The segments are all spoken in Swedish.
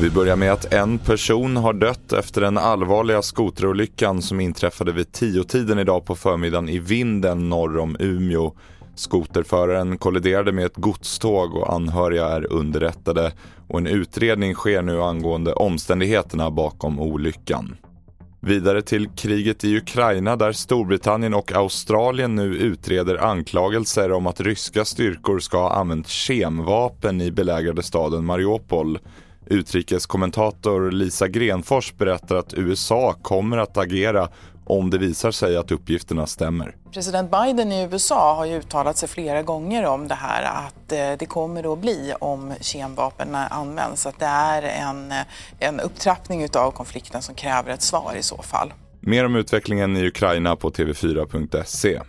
Vi börjar med att en person har dött efter den allvarliga skoterolyckan som inträffade vid tiotiden idag på förmiddagen i vinden norr om Umeå. Skoterföraren kolliderade med ett godståg och anhöriga är underrättade och en utredning sker nu angående omständigheterna bakom olyckan. Vidare till kriget i Ukraina där Storbritannien och Australien nu utreder anklagelser om att ryska styrkor ska ha använt kemvapen i belägrade staden Mariupol. Utrikeskommentator Lisa Grenfors berättar att USA kommer att agera om det visar sig att uppgifterna stämmer. President Biden i USA har ju uttalat sig flera gånger om det här att eh, det kommer att bli om kemvapen används. Att det är en, en upptrappning av konflikten som kräver ett svar i så fall. Mer om utvecklingen i Ukraina på tv4.se.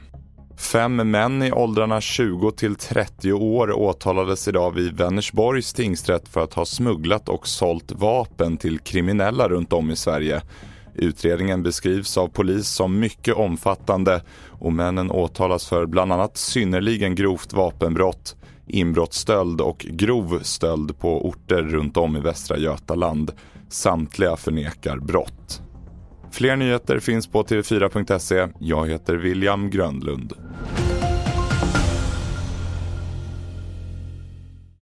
Fem män i åldrarna 20 till 30 år åtalades idag vid Vänersborgs tingsrätt för att ha smugglat och sålt vapen till kriminella runt om i Sverige. Utredningen beskrivs av polis som mycket omfattande och männen åtalas för bland annat synnerligen grovt vapenbrott, inbrottsstöld och grov stöld på orter runt om i Västra Götaland. Samtliga förnekar brott. Fler nyheter finns på tv4.se. Jag heter William Grönlund.